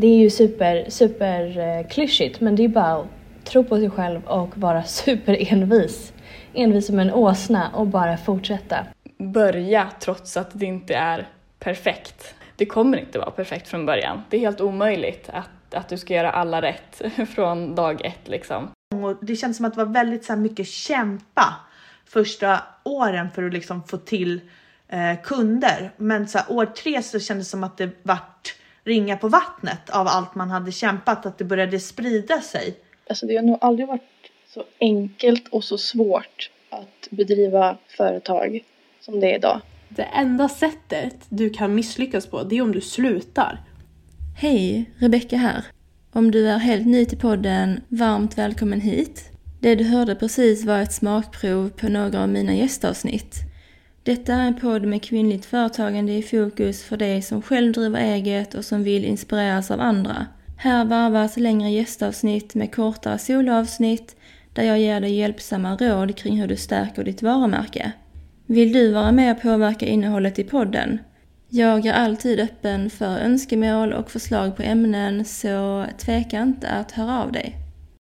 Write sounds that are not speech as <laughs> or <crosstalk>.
Det är ju super, super eh, klyschigt men det är bara att tro på sig själv och vara <laughs> superenvis. Envis som en åsna och bara fortsätta. Börja trots att det inte är perfekt. Det kommer inte vara perfekt från början. Det är helt omöjligt att, att du ska göra alla rätt <laughs> från dag ett liksom. Och det känns som att det var väldigt så här, mycket kämpa första åren för att liksom få till eh, kunder. Men så här, år tre så kändes det som att det vart ringa på vattnet av allt man hade kämpat, att det började sprida sig. Alltså det har nog aldrig varit så enkelt och så svårt att bedriva företag som det är idag. Det enda sättet du kan misslyckas på, det är om du slutar. Hej, Rebecka här. Om du är helt ny till podden, varmt välkommen hit. Det du hörde precis var ett smakprov på några av mina gästavsnitt. Detta är en podd med kvinnligt företagande i fokus för dig som själv driver eget och som vill inspireras av andra. Här varvas längre gästavsnitt med kortare soloavsnitt där jag ger dig hjälpsamma råd kring hur du stärker ditt varumärke. Vill du vara med och påverka innehållet i podden? Jag är alltid öppen för önskemål och förslag på ämnen så tveka inte att höra av dig.